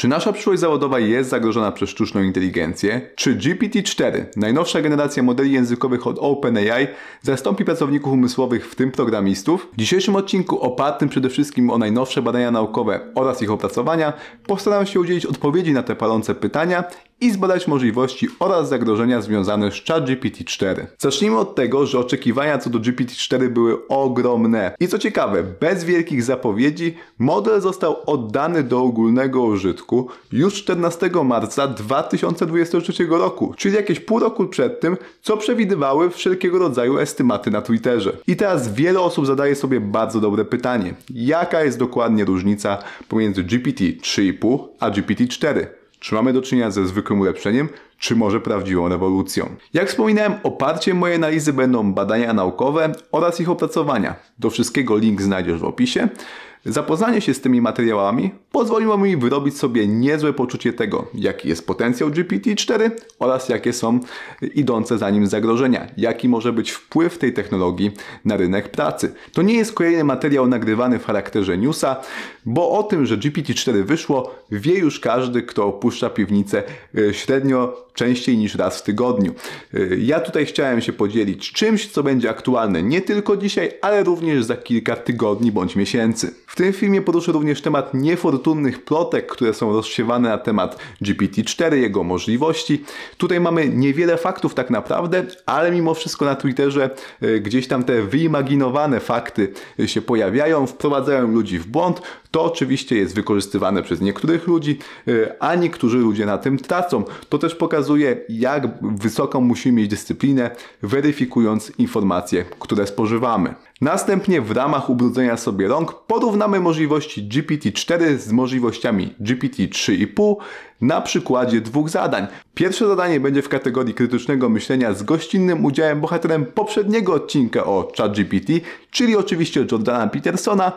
Czy nasza przyszłość zawodowa jest zagrożona przez sztuczną inteligencję? Czy GPT-4, najnowsza generacja modeli językowych od OpenAI, zastąpi pracowników umysłowych, w tym programistów? W dzisiejszym odcinku, opartym przede wszystkim o najnowsze badania naukowe oraz ich opracowania, postaram się udzielić odpowiedzi na te palące pytania i zbadać możliwości oraz zagrożenia związane z ChatGPT-4. Zacznijmy od tego, że oczekiwania co do GPT-4 były ogromne. I co ciekawe, bez wielkich zapowiedzi, model został oddany do ogólnego użytku już 14 marca 2023 roku, czyli jakieś pół roku przed tym, co przewidywały wszelkiego rodzaju estymaty na Twitterze. I teraz wiele osób zadaje sobie bardzo dobre pytanie. Jaka jest dokładnie różnica pomiędzy GPT 3,5 a GPT 4? Czy mamy do czynienia ze zwykłym ulepszeniem, czy może prawdziwą rewolucją? Jak wspominałem, oparciem mojej analizy będą badania naukowe oraz ich opracowania. Do wszystkiego link znajdziesz w opisie. Zapoznanie się z tymi materiałami pozwoliło mi wyrobić sobie niezłe poczucie tego, jaki jest potencjał GPT-4 oraz jakie są idące za nim zagrożenia, jaki może być wpływ tej technologii na rynek pracy. To nie jest kolejny materiał nagrywany w charakterze newsa, bo o tym, że GPT-4 wyszło, wie już każdy, kto opuszcza piwnicę e, średnio częściej niż raz w tygodniu. E, ja tutaj chciałem się podzielić czymś, co będzie aktualne nie tylko dzisiaj, ale również za kilka tygodni bądź miesięcy. W tym filmie poruszę również temat niefortunnych plotek, które są rozsiewane na temat GPT-4, jego możliwości. Tutaj mamy niewiele faktów tak naprawdę, ale mimo wszystko na Twitterze e, gdzieś tam te wyimaginowane fakty się pojawiają, wprowadzają ludzi w błąd. To oczywiście jest wykorzystywane przez niektórych ludzi, e, a niektórzy ludzie na tym tracą. To też pokazuje, jak wysoką musimy mieć dyscyplinę, weryfikując informacje, które spożywamy. Następnie w ramach ubrudzenia sobie rąk porównamy możliwości GPT-4 z możliwościami GPT-3,5 na przykładzie dwóch zadań. Pierwsze zadanie będzie w kategorii krytycznego myślenia z gościnnym udziałem bohaterem poprzedniego odcinka o ChatGPT, czyli oczywiście Jordana Petersona,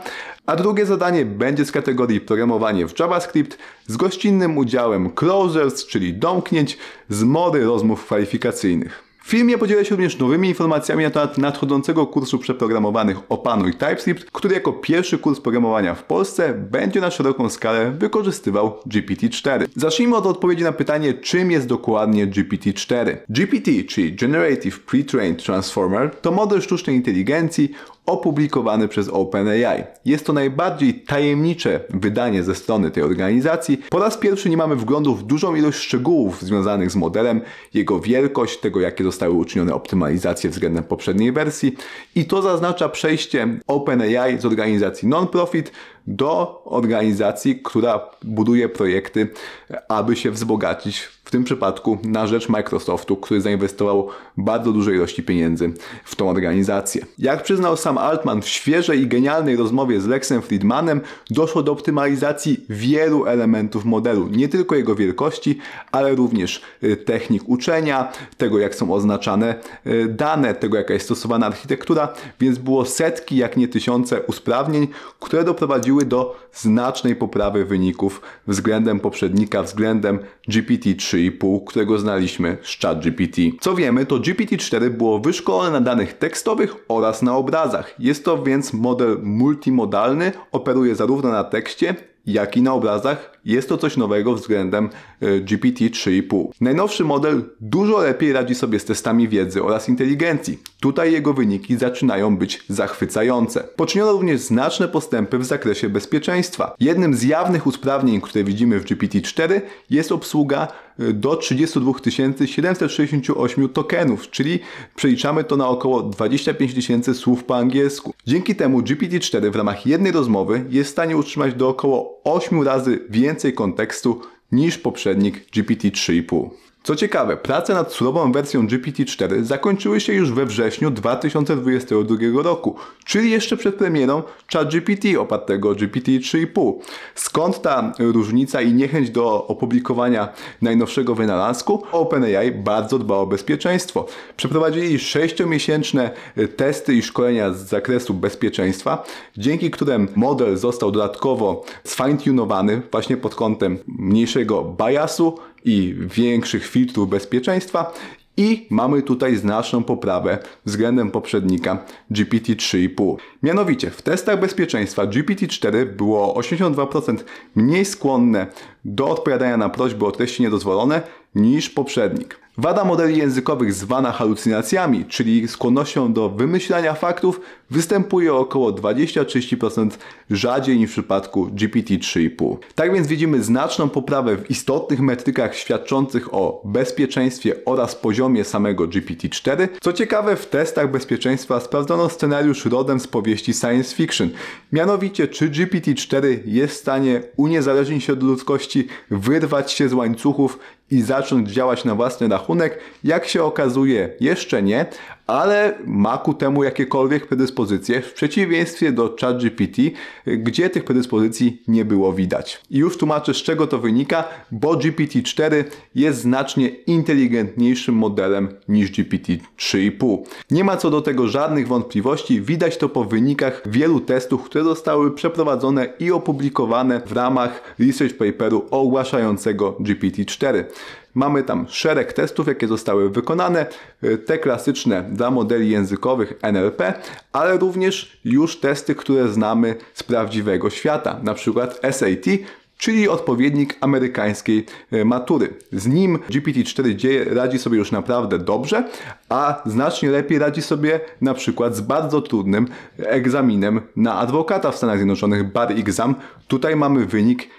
a drugie zadanie będzie z kategorii programowanie w JavaScript z gościnnym udziałem closers, czyli domknięć z mory rozmów kwalifikacyjnych. W filmie podzielę się również nowymi informacjami na temat nadchodzącego kursu przeprogramowanych Opanuj TypeScript, który jako pierwszy kurs programowania w Polsce będzie na szeroką skalę wykorzystywał GPT-4. Zacznijmy od odpowiedzi na pytanie, czym jest dokładnie GPT-4. GPT, czyli Generative Pre-trained Transformer, to model sztucznej inteligencji opublikowany przez OpenAI. Jest to najbardziej tajemnicze wydanie ze strony tej organizacji. Po raz pierwszy nie mamy wglądu w dużą ilość szczegółów związanych z modelem, jego wielkość, tego jakie zostały uczynione optymalizacje względem poprzedniej wersji i to zaznacza przejście OpenAI z organizacji non-profit do organizacji, która buduje projekty, aby się wzbogacić w tym przypadku na rzecz Microsoftu, który zainwestował bardzo duże ilości pieniędzy w tą organizację. Jak przyznał sam Altman w świeżej i genialnej rozmowie z Lexem Friedmanem, doszło do optymalizacji wielu elementów modelu, nie tylko jego wielkości, ale również y, technik uczenia, tego jak są oznaczane y, dane, tego jaka jest stosowana architektura, więc było setki, jak nie tysiące usprawnień, które doprowadziły do znacznej poprawy wyników względem poprzednika, względem GPT-3 3,5, którego znaliśmy z ChatGPT. Co wiemy, to GPT-4 było wyszkolone na danych tekstowych oraz na obrazach. Jest to więc model multimodalny, operuje zarówno na tekście, jak i na obrazach. Jest to coś nowego względem e, GPT 3,5. Najnowszy model dużo lepiej radzi sobie z testami wiedzy oraz inteligencji. Tutaj jego wyniki zaczynają być zachwycające. Poczyniono również znaczne postępy w zakresie bezpieczeństwa. Jednym z jawnych usprawnień, które widzimy w GPT-4 jest obsługa do 32 768 tokenów, czyli przeliczamy to na około 25 tysięcy słów po angielsku. Dzięki temu GPT-4 w ramach jednej rozmowy jest w stanie utrzymać do około 8 razy więcej kontekstu niż poprzednik GPT 3,5. Co ciekawe, prace nad surową wersją GPT-4 zakończyły się już we wrześniu 2022 roku, czyli jeszcze przed premierą ChatGPT opartego o GPT-3,5. Skąd ta różnica i niechęć do opublikowania najnowszego wynalazku? OpenAI bardzo dba o bezpieczeństwo. Przeprowadzili 6-miesięczne testy i szkolenia z zakresu bezpieczeństwa, dzięki którym model został dodatkowo sfine-tunowany właśnie pod kątem mniejszego biasu i większych filtrów bezpieczeństwa i mamy tutaj znaczną poprawę względem poprzednika GPT-3,5. Mianowicie w testach bezpieczeństwa GPT-4 było 82% mniej skłonne do odpowiadania na prośby o treści niedozwolone niż poprzednik. Wada modeli językowych zwana halucynacjami, czyli skłonnością do wymyślania faktów, występuje około 20-30% rzadziej niż w przypadku GPT-3,5. Tak więc widzimy znaczną poprawę w istotnych metrykach świadczących o bezpieczeństwie oraz poziomie samego GPT-4. Co ciekawe, w testach bezpieczeństwa sprawdzono scenariusz rodem z powieści science fiction. Mianowicie, czy GPT-4 jest w stanie uniezależnić się od ludzkości, wyrwać się z łańcuchów i zacząć działać na własny rachunek? Jak się okazuje, jeszcze nie, ale ma ku temu jakiekolwiek predyspozycje, w przeciwieństwie do ChatGPT, gdzie tych predyspozycji nie było widać. I już tłumaczę, z czego to wynika, bo GPT-4 jest znacznie inteligentniejszym modelem niż GPT-3,5. Nie ma co do tego żadnych wątpliwości, widać to po wynikach wielu testów, które zostały przeprowadzone i opublikowane w ramach research paperu ogłaszającego GPT-4. Mamy tam szereg testów, jakie zostały wykonane, y, te klasyczne dla modeli językowych NLP, ale również już testy, które znamy z prawdziwego świata, na przykład SAT, czyli odpowiednik amerykańskiej y, matury. Z nim GPT-4 radzi sobie już naprawdę dobrze, a znacznie lepiej radzi sobie na przykład z bardzo trudnym egzaminem na adwokata w Stanach Zjednoczonych, Bar Exam. Tutaj mamy wynik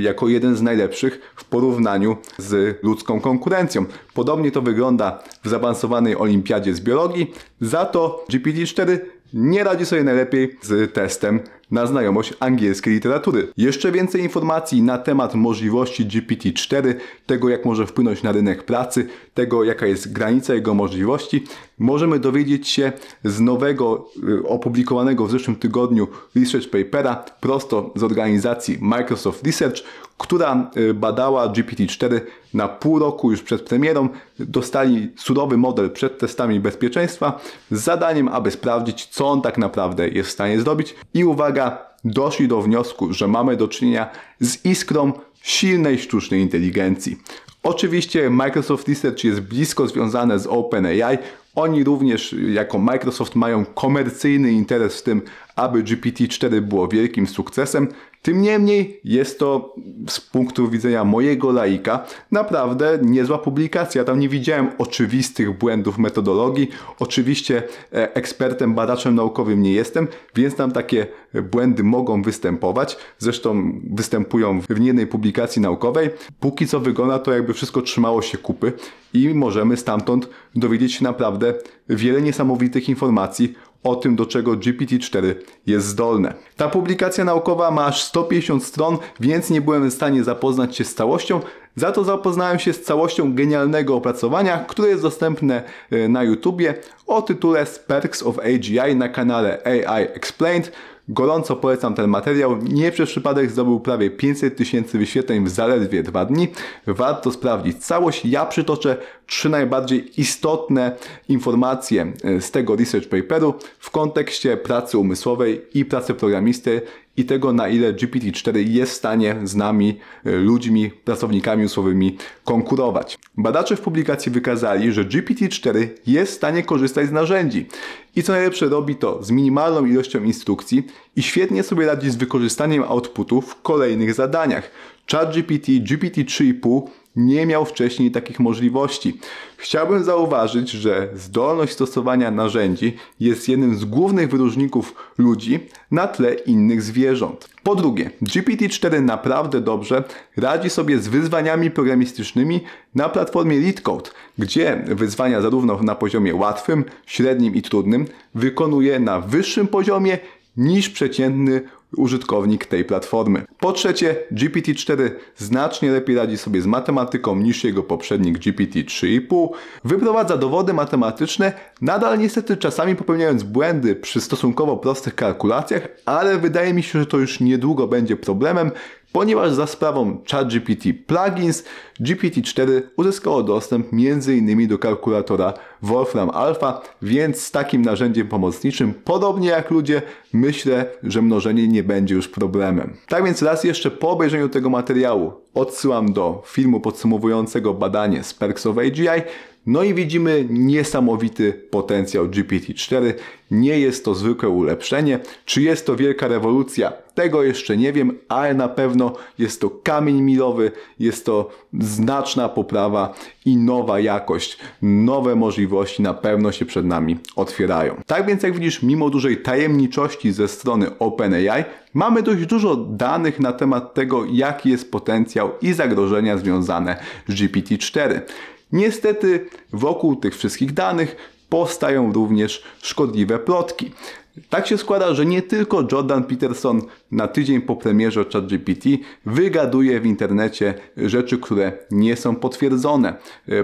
jako jeden z najlepszych w porównaniu z ludzką konkurencją. Podobnie to wygląda w zaawansowanej olimpiadzie z biologii, za to GPT-4 nie radzi sobie najlepiej z testem na znajomość angielskiej literatury. Jeszcze więcej informacji na temat możliwości GPT-4, tego jak może wpłynąć na rynek pracy, tego jaka jest granica jego możliwości, możemy dowiedzieć się z nowego y, opublikowanego w zeszłym tygodniu research papera prosto z organizacji Microsoft Research, która y, badała GPT-4 na pół roku już przed premierą. Dostali surowy model przed testami bezpieczeństwa z zadaniem, aby sprawdzić, co on tak naprawdę jest w stanie zrobić. I uwaga, doszli do wniosku, że mamy do czynienia z iskrą silnej sztucznej inteligencji. Oczywiście Microsoft Research jest blisko związane z OpenAI. Oni również jako Microsoft mają komercyjny interes w tym, aby GPT-4 było wielkim sukcesem. Tym niemniej jest to z punktu widzenia mojego laika naprawdę niezła publikacja. Tam nie widziałem oczywistych błędów metodologii. Oczywiście e, ekspertem, badaczem naukowym nie jestem, więc tam takie błędy mogą występować. Zresztą występują w niejednej publikacji naukowej. Póki co wygląda to jakby wszystko trzymało się kupy i możemy stamtąd dowiedzieć się naprawdę wiele niesamowitych informacji o tym, do czego GPT-4 jest zdolne. Ta publikacja naukowa ma aż 150 stron, więc nie byłem w stanie zapoznać się z całością. Za to zapoznałem się z całością genialnego opracowania, które jest dostępne e, na YouTubie o tytule Perks of AGI na kanale AI Explained. Gorąco polecam ten materiał. Nie przez przypadek zdobył prawie 500 tysięcy wyświetleń w zaledwie dwa dni. Warto sprawdzić całość. Ja przytoczę trzy najbardziej istotne informacje e, z tego research paperu w kontekście pracy umysłowej i pracy programisty i tego, na ile GPT-4 jest w stanie z nami, e, ludźmi, pracownikami usłowymi konkurować. Badacze w publikacji wykazali, że GPT-4 jest w stanie korzystać z narzędzi i co najlepsze robi to z minimalną ilością instrukcji i świetnie sobie radzi z wykorzystaniem outputu w kolejnych zadaniach. ChatGPT, GPT-3,5 nie miał wcześniej takich możliwości. Chciałbym zauważyć, że zdolność stosowania narzędzi jest jednym z głównych wyróżników ludzi na tle innych zwierząt. Po drugie, GPT-4 naprawdę dobrze radzi sobie z wyzwaniami programistycznymi na platformie LeetCode, gdzie wyzwania zarówno na poziomie łatwym, średnim i trudnym wykonuje na wyższym poziomie niż przeciętny użytkownik tej platformy. Po trzecie, GPT-4 znacznie lepiej radzi sobie z matematyką niż jego poprzednik GPT-3,5. Wyprowadza dowody matematyczne, nadal niestety czasami popełniając błędy przy stosunkowo prostych kalkulacjach, ale wydaje mi się, że to już niedługo będzie problemem, ponieważ za sprawą ChatGPT Plugins GPT-4 uzyskało dostęp m.in. do kalkulatora Wolfram Alpha, więc z takim narzędziem pomocniczym, podobnie jak ludzie, myślę, że mnożenie nie będzie już problemem. Tak więc raz jeszcze po obejrzeniu tego materiału odsyłam do filmu podsumowującego badanie z Perks of AGI, No i widzimy niesamowity potencjał GPT-4. Nie jest to zwykłe ulepszenie. Czy jest to wielka rewolucja? Tego jeszcze nie wiem, ale na pewno jest to kamień milowy, jest to znaczna poprawa i nowa jakość, nowe możliwości na pewno się przed nami otwierają. Tak więc jak widzisz, mimo dużej tajemniczości ze strony OpenAI, mamy dość dużo danych na temat tego, jaki jest potencjał i zagrożenia związane z GPT-4. Niestety wokół tych wszystkich danych powstają również szkodliwe plotki. Tak się składa, że nie tylko Jordan Peterson na tydzień po premierze ChatGPT wygaduje w internecie rzeczy, które nie są potwierdzone.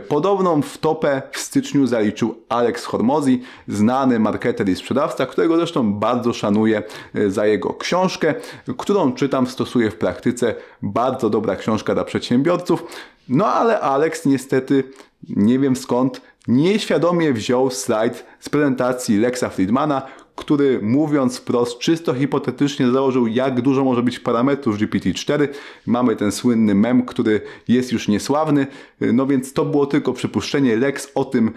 Podobną wtopę w styczniu zaliczył Alex Hormozy, znany marketer i sprzedawca, którego zresztą bardzo szanuję za jego książkę, którą czytam, stosuję w praktyce. Bardzo dobra książka dla przedsiębiorców. No ale Alex niestety, nie wiem skąd, nieświadomie wziął slajd z prezentacji Lexa Friedmana, który mówiąc wprost, czysto hipotetycznie założył, jak dużo może być parametrów GPT-4. Mamy ten słynny mem, który jest już niesławny, no więc to było tylko przypuszczenie. Lex o tym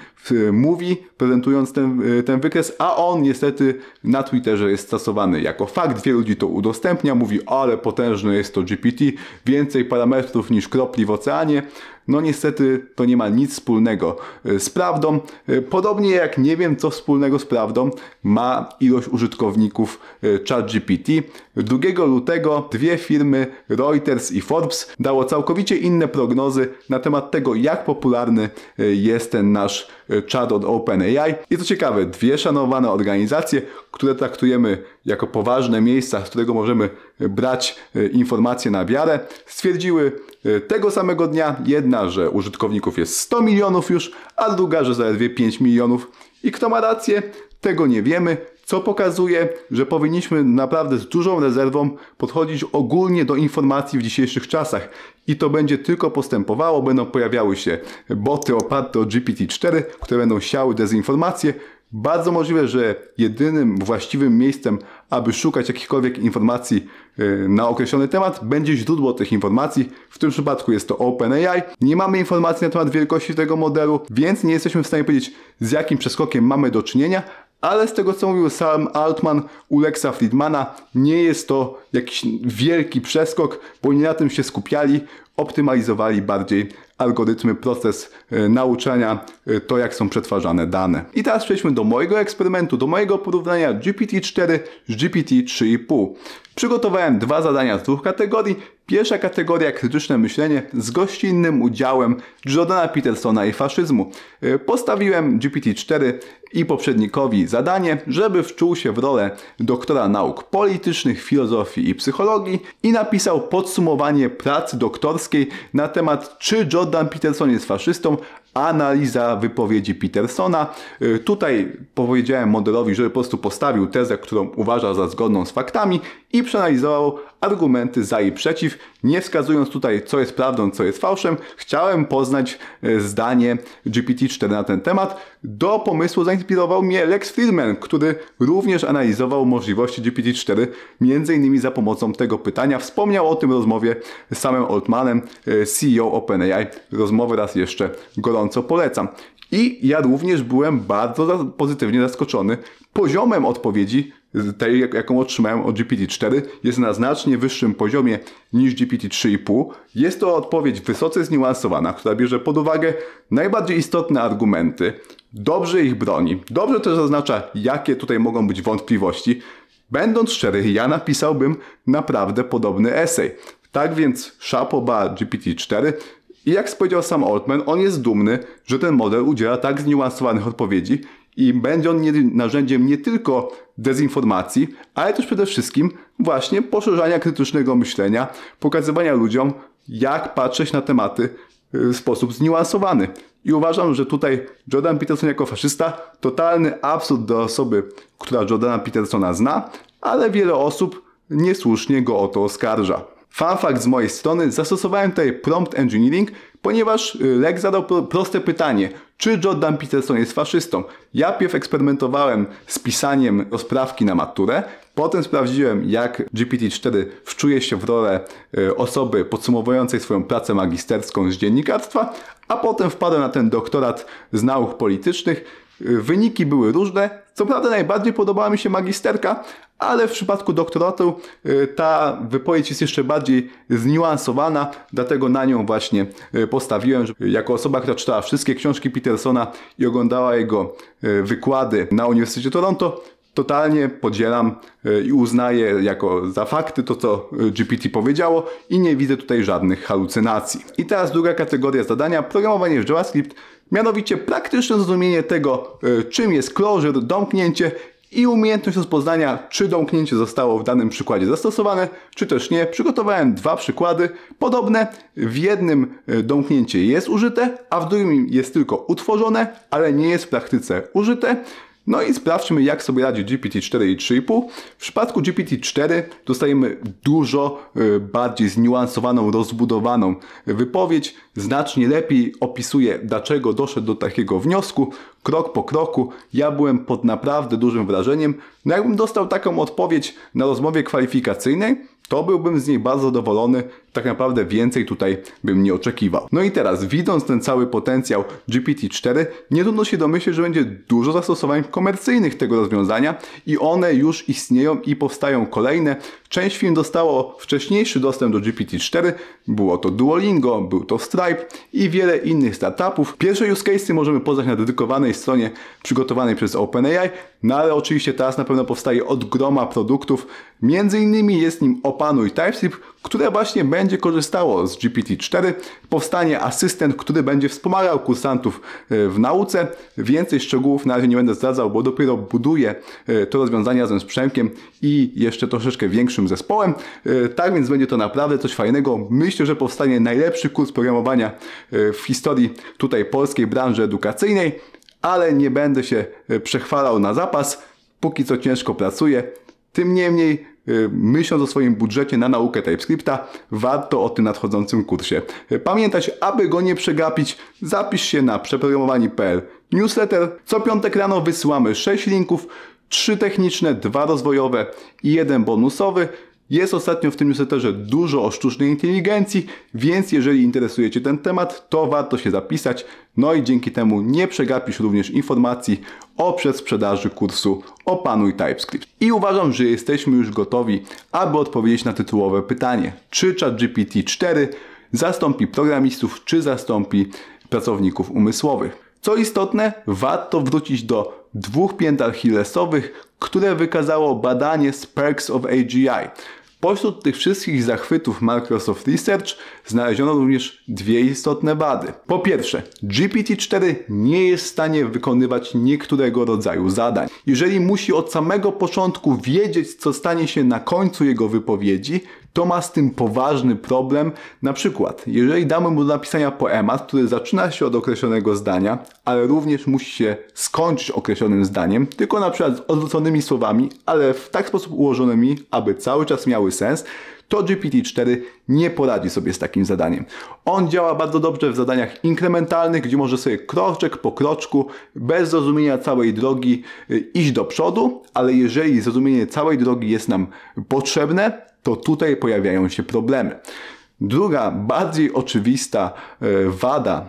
mówi, prezentując ten, ten wykres, a on niestety na Twitterze jest stosowany jako fakt. Wielu ludzi to udostępnia, mówi, ale potężny jest to GPT, więcej parametrów niż kropli w oceanie. No niestety to nie ma nic wspólnego e, z prawdą. E, podobnie jak nie wiem co wspólnego z prawdą ma ilość użytkowników e, ChatGPT. 2 lutego dwie firmy Reuters i Forbes dało całkowicie inne prognozy na temat tego jak popularny jest ten nasz chat od OpenAI. I co ciekawe, dwie szanowane organizacje, które traktujemy jako poważne miejsca, z którego możemy brać informacje na wiarę, stwierdziły tego samego dnia jedna, że użytkowników jest 100 milionów już, a druga, że zaledwie 5 milionów. I kto ma rację? Tego nie wiemy, co pokazuje, że powinniśmy naprawdę z dużą rezerwą podchodzić ogólnie do informacji w dzisiejszych czasach. I to będzie tylko postępowało, będą pojawiały się boty oparte o GPT-4, które będą siały dezinformacje, bardzo możliwe, że jedynym właściwym miejscem, aby szukać jakichkolwiek informacji y, na określony temat, będzie źródło tych informacji. W tym przypadku jest to OpenAI. Nie mamy informacji na temat wielkości tego modelu, więc nie jesteśmy w stanie powiedzieć, z jakim przeskokiem mamy do czynienia, ale z tego co mówił Sam Altman u Lexa Friedmana, nie jest to jakiś wielki przeskok, bo nie na tym się skupiali, optymalizowali bardziej algorytmy, proces e, nauczania, e, to jak są przetwarzane dane. I teraz przejdźmy do mojego eksperymentu, do mojego porównania GPT-4 z GPT-3,5. Przygotowałem dwa zadania z dwóch kategorii. Pierwsza kategoria krytyczne myślenie z gościnnym udziałem Jordana Petersona i faszyzmu. E, postawiłem GPT-4 i poprzednikowi zadanie, żeby wczuł się w rolę doktora nauk politycznych, filozofii i psychologii i napisał podsumowanie pracy doktorskiej na temat czy Jordan Peterson jest faszystą, analiza wypowiedzi Petersona. Y, tutaj powiedziałem modelowi, żeby po prostu postawił tezę, którą uważa za zgodną z faktami i przeanalizował argumenty za i przeciw, nie wskazując tutaj, co jest prawdą, co jest fałszem. Chciałem poznać y, zdanie GPT-4 na ten temat. Do pomysłu zainspirował mnie Lex Friedman, który również analizował możliwości GPT-4, między innymi za pomocą tego pytania. Wspomniał o tym rozmowie z samym Altmanem, y, CEO OpenAI. Rozmowę raz jeszcze gorąco gorąco polecam. I ja również byłem bardzo pozytywnie zaskoczony poziomem odpowiedzi, tej jaką otrzymałem od GPT-4, jest na znacznie wyższym poziomie niż GPT-3,5. Jest to odpowiedź wysoce zniuansowana, która bierze pod uwagę najbardziej istotne argumenty, dobrze ich broni, dobrze też zaznacza, jakie tutaj mogą być wątpliwości. Będąc szczery, ja napisałbym naprawdę podobny esej. Tak więc Shapoba GPT-4 i jak powiedział sam Altman, on jest dumny, że ten model udziela tak zniuansowanych odpowiedzi i będzie on nie, narzędziem nie tylko dezinformacji, ale też przede wszystkim właśnie poszerzania krytycznego myślenia, pokazywania ludziom, jak patrzeć na tematy w sposób zniuansowany. I uważam, że tutaj Jordan Peterson jako faszysta totalny absurd do osoby, która Jordana Petersona zna, ale wiele osób niesłusznie go o to oskarża. Fun fact z mojej strony, zastosowałem tutaj prompt engineering, ponieważ y, Lex zadał proste pytanie, czy Jordan Peterson jest faszystą. Ja pierw eksperymentowałem z pisaniem rozprawki na maturę, potem sprawdziłem, jak GPT-4 wczuje się w rolę y, osoby podsumowującej swoją pracę magisterską z dziennikarstwa, a potem wpadłem na ten doktorat z nauk politycznych. Y, wyniki były różne. Co prawda najbardziej podobała mi się magisterka, ale w przypadku doktoratu y, ta wypowiedź jest jeszcze bardziej zniuansowana, dlatego na nią właśnie y, postawiłem, że jako osoba, która czytała wszystkie książki Petersona i oglądała jego y, wykłady na Uniwersytecie Toronto, totalnie podzielam i uznaję jako za fakty to, co GPT powiedziało i nie widzę tutaj żadnych halucynacji. I teraz druga kategoria zadania, programowanie w JavaScript, mianowicie praktyczne zrozumienie tego, czym jest closure, domknięcie i umiejętność rozpoznania, czy domknięcie zostało w danym przykładzie zastosowane, czy też nie. Przygotowałem dwa przykłady podobne. W jednym e, domknięcie jest użyte, a w drugim jest tylko utworzone, ale nie jest w praktyce użyte. No i sprawdźmy, jak sobie radzi GPT-4 i 3,5. W przypadku GPT-4 dostajemy dużo y, bardziej zniuansowaną, rozbudowaną wypowiedź. Znacznie lepiej opisuje, dlaczego doszedł do takiego wniosku, krok po kroku. Ja byłem pod naprawdę dużym wrażeniem. No jakbym dostał taką odpowiedź na rozmowie kwalifikacyjnej, to byłbym z niej bardzo zadowolony. Tak naprawdę więcej tutaj bym nie oczekiwał. No i teraz, widząc ten cały potencjał GPT-4, nie trudno się domyśleć, że będzie dużo zastosowań komercyjnych tego rozwiązania i one już istnieją i powstają kolejne. Część firm dostało wcześniejszy dostęp do GPT-4, było to Duolingo, był to Stripe i wiele innych startupów. Pierwsze use cases możemy poznać na dedykowanej stronie przygotowanej przez OpenAI, no ale oczywiście teraz na pewno powstaje od groma produktów. Między innymi jest nim Opanuj TypeScript, które właśnie będzie korzystało z GPT-4. Powstanie asystent, który będzie wspomagał kursantów e, w nauce. Więcej szczegółów na razie nie będę zdradzał, bo dopiero buduję e, to rozwiązanie razem z Przemkiem i jeszcze troszeczkę większym zespołem. E, tak więc będzie to naprawdę coś fajnego. Myślę, że powstanie najlepszy kurs programowania w historii tutaj polskiej branży edukacyjnej, ale nie będę się przechwalał na zapas. Póki co ciężko pracuję. Tym niemniej myśląc o swoim budżecie na naukę TypeScripta, warto o tym nadchodzącym kursie y, pamiętać. Aby go nie przegapić, zapisz się na przeprogramowani.pl newsletter. Co piątek rano wysyłamy 6 linków, 3 techniczne, 2 rozwojowe i jeden bonusowy. Jest ostatnio w tym newsletterze dużo o sztucznej inteligencji, więc jeżeli interesuje Cię ten temat, to warto się zapisać. No i dzięki temu nie przegapisz również informacji o przedsprzedaży kursu Opanuj TypeScript. I uważam, że jesteśmy już gotowi, aby odpowiedzieć na tytułowe pytanie. Czy ChatGPT 4 zastąpi programistów, czy zastąpi pracowników umysłowych? Co istotne, warto wrócić do dwóch pięt achillesowych, które wykazało badanie z Perks of AGI. Pośród tych wszystkich zachwytów Microsoft Research znaleziono również dwie istotne wady. Po pierwsze, GPT-4 nie jest w stanie wykonywać niektórego rodzaju zadań. Jeżeli musi od samego początku wiedzieć, co stanie się na końcu jego wypowiedzi, to ma z tym poważny problem. Na przykład, jeżeli damy mu do napisania poemat, który zaczyna się od określonego zdania, ale również musi się skończyć określonym zdaniem, tylko na przykład z odwróconymi słowami, ale w tak sposób ułożonymi, aby cały czas miały sens, to GPT-4 nie poradzi sobie z takim zadaniem. On działa bardzo dobrze w zadaniach inkrementalnych, gdzie może sobie kroczek po kroczku, bez zrozumienia całej drogi, y, iść do przodu, ale jeżeli zrozumienie całej drogi jest nam potrzebne, to tutaj pojawiają się problemy. Druga, bardziej oczywista e, wada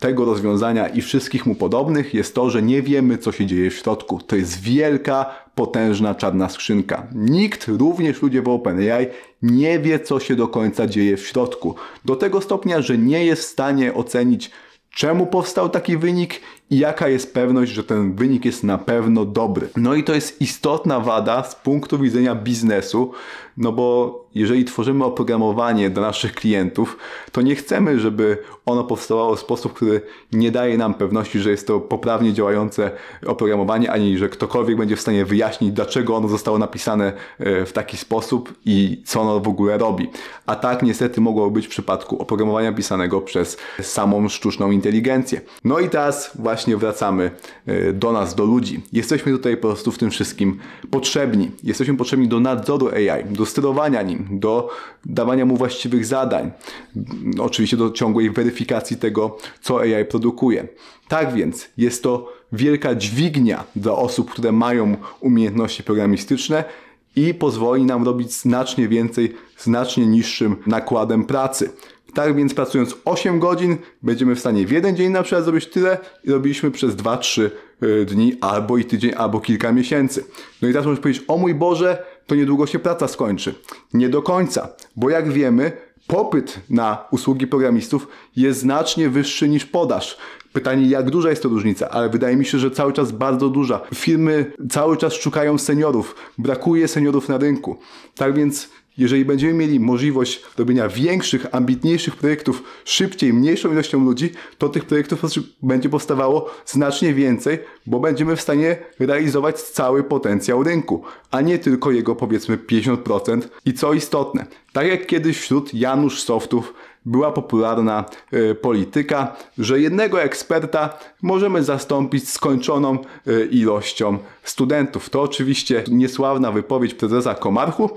tego rozwiązania i wszystkich mu podobnych jest to, że nie wiemy, co się dzieje w środku. To jest wielka, potężna czarna skrzynka. Nikt, również ludzie w OpenAI, nie wie, co się do końca dzieje w środku. Do tego stopnia, że nie jest w stanie ocenić, czemu powstał taki wynik i jaka jest pewność, że ten wynik jest na pewno dobry. No i to jest istotna wada z punktu widzenia biznesu, no bo jeżeli tworzymy oprogramowanie dla naszych klientów, to nie chcemy, żeby ono powstawało w sposób, który nie daje nam pewności, że jest to poprawnie działające oprogramowanie, ani że ktokolwiek będzie w stanie wyjaśnić, dlaczego ono zostało napisane e, w taki sposób i co ono w ogóle robi. A tak niestety mogło być w przypadku oprogramowania pisanego przez samą sztuczną inteligencję. No i teraz właśnie wracamy e, do nas, do ludzi. Jesteśmy tutaj po prostu w tym wszystkim potrzebni. Jesteśmy potrzebni do nadzoru AI, do sterowania nim, do dawania mu właściwych zadań. Oczywiście do ciągłej weryfikacji tego, co AI produkuje. Tak więc jest to wielka dźwignia dla osób, które mają umiejętności programistyczne i pozwoli nam robić znacznie więcej, znacznie niższym nakładem pracy. Tak więc pracując 8 godzin, będziemy w stanie w jeden dzień na przykład zrobić tyle i robiliśmy przez 2-3 y, dni, albo i tydzień, albo kilka miesięcy. No i teraz możesz powiedzieć, o mój Boże, to niedługo się praca skończy. Nie do końca, bo jak wiemy, popyt na usługi programistów jest znacznie wyższy niż podaż. Pytanie, jak duża jest to różnica, ale wydaje mi się, że cały czas bardzo duża. Firmy cały czas szukają seniorów, brakuje seniorów na rynku. Tak więc jeżeli będziemy mieli możliwość robienia większych, ambitniejszych projektów szybciej, mniejszą ilością ludzi, to tych projektów będzie powstawało znacznie więcej, bo będziemy w stanie realizować cały potencjał rynku, a nie tylko jego powiedzmy 50%. I co istotne, tak jak kiedyś wśród Janusz Softów była popularna y, polityka, że jednego eksperta możemy zastąpić skończoną y, ilością studentów. To oczywiście niesławna wypowiedź prezesa Komarchu,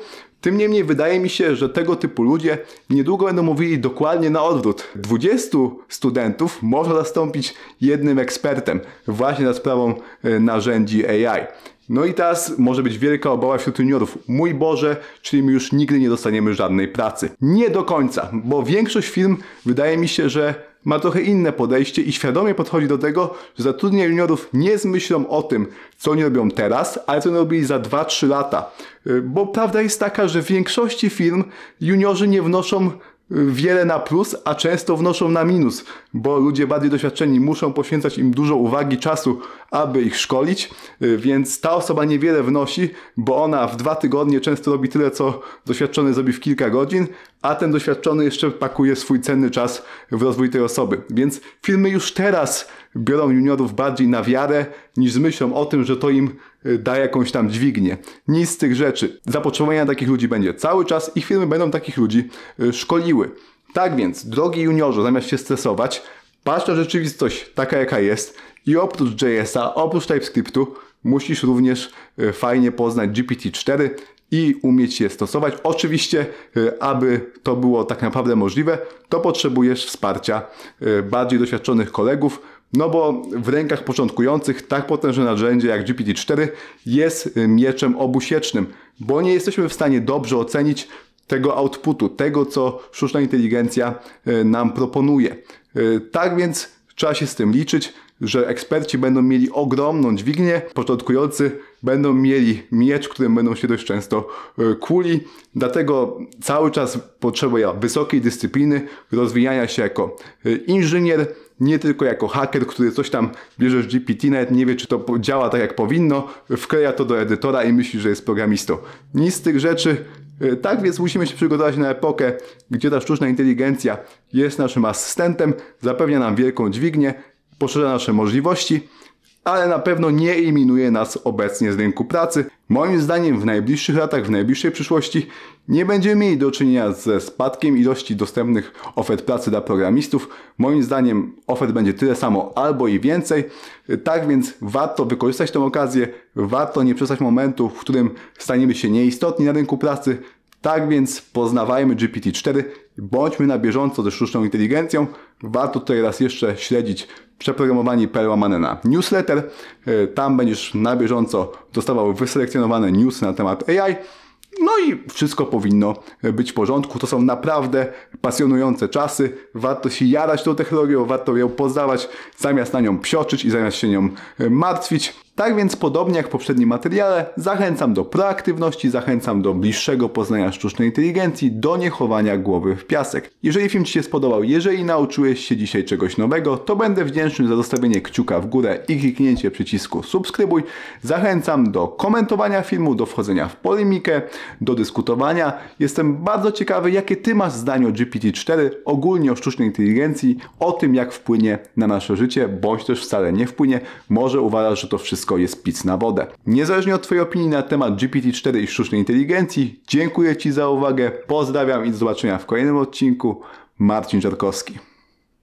tym niemniej wydaje mi się, że tego typu ludzie niedługo będą mówili dokładnie na odwrót. 20 studentów można zastąpić jednym ekspertem właśnie za sprawą e, narzędzi AI. No i teraz może być wielka obawa wśród juniorów. Mój Boże, czyli my już nigdy nie dostaniemy żadnej pracy. Nie do końca, bo większość firm wydaje mi się, że ma trochę inne podejście i świadomie podchodzi do tego, że zatrudnia juniorów nie z myślą o tym, co oni robią teraz, ale co oni robili za 2-3 lata. Y, bo prawda jest taka, że w większości firm juniorzy nie wnoszą wiele na plus, a często wnoszą na minus, bo ludzie bardziej doświadczeni muszą poświęcać im dużo uwagi, czasu, aby ich szkolić, y, więc ta osoba niewiele wnosi, bo ona w dwa tygodnie często robi tyle, co doświadczony zrobi w kilka godzin, a ten doświadczony jeszcze pakuje swój cenny czas w rozwój tej osoby. Więc firmy już teraz biorą juniorów bardziej na wiarę, niż z myślą o tym, że to im da jakąś tam dźwignię. Nic z tych rzeczy. Zapotrzebowanie takich ludzi będzie cały czas i firmy będą takich ludzi y, szkoliły. Tak więc, drogi juniorze, zamiast się stresować, patrz na rzeczywistość taka jaka jest i oprócz JS-a, oprócz TypeScriptu musisz również y, fajnie poznać GPT-4 i umieć je stosować. Oczywiście, aby to było tak naprawdę możliwe, to potrzebujesz wsparcia bardziej doświadczonych kolegów, no bo w rękach początkujących tak potężne narzędzie jak GPT-4 jest y, mieczem obusiecznym, bo nie jesteśmy w stanie dobrze ocenić tego outputu, tego co sztuczna inteligencja y, nam proponuje. Y, tak więc trzeba się z tym liczyć, że eksperci będą mieli ogromną dźwignię, początkujący będą mieli miecz, którym będą się dość często kuli. Dlatego cały czas potrzebuje wysokiej dyscypliny, rozwijania się jako inżynier, nie tylko jako haker, który coś tam bierze z GPT, nawet nie wie, czy to działa tak jak powinno, wkleja to do edytora i myśli, że jest programistą. Nic z tych rzeczy. E, tak więc musimy się przygotować na epokę, gdzie ta sztuczna inteligencja jest naszym asystentem, zapewnia nam wielką dźwignię, poszerza nasze możliwości, ale na pewno nie eliminuje nas obecnie z rynku pracy. Moim zdaniem w najbliższych latach, w najbliższej przyszłości nie będziemy mieli do czynienia ze spadkiem ilości dostępnych ofert pracy dla programistów. Moim zdaniem ofert będzie tyle samo albo i więcej. Tak więc warto wykorzystać tę okazję, warto nie przestać momentu, w którym staniemy się nieistotni na rynku pracy. Tak więc poznawajmy GPT-4, bądźmy na bieżąco ze sztuczną inteligencją. Warto tutaj raz jeszcze śledzić przeprogramowani łamane na newsletter. E, tam będziesz na bieżąco dostawał wyselekcjonowane newsy na temat AI. No i wszystko powinno być w porządku. To są naprawdę pasjonujące czasy. Warto się jarać tą technologią, warto ją poznawać, zamiast na nią psioczyć i zamiast się nią e, martwić. Tak więc podobnie jak w poprzednim materiale, zachęcam do proaktywności, zachęcam do bliższego poznania sztucznej inteligencji, do niechowania głowy w piasek. Jeżeli film Ci się spodobał, jeżeli nauczyłeś się dzisiaj czegoś nowego, to będę wdzięczny za zostawienie kciuka w górę i kliknięcie przycisku subskrybuj. Zachęcam do komentowania filmu, do wchodzenia w polemikę, do dyskutowania. Jestem bardzo ciekawy, jakie Ty masz zdanie o GPT-4, ogólnie o sztucznej inteligencji, o tym jak wpłynie na nasze życie, bądź też wcale nie wpłynie. Może uważasz, że to wszystko wszystko jest pic na wodę. Niezależnie od Twojej opinii na temat GPT-4 i sztucznej inteligencji, dziękuję Ci za uwagę, pozdrawiam i do zobaczenia w kolejnym odcinku. Marcin Czarkowski.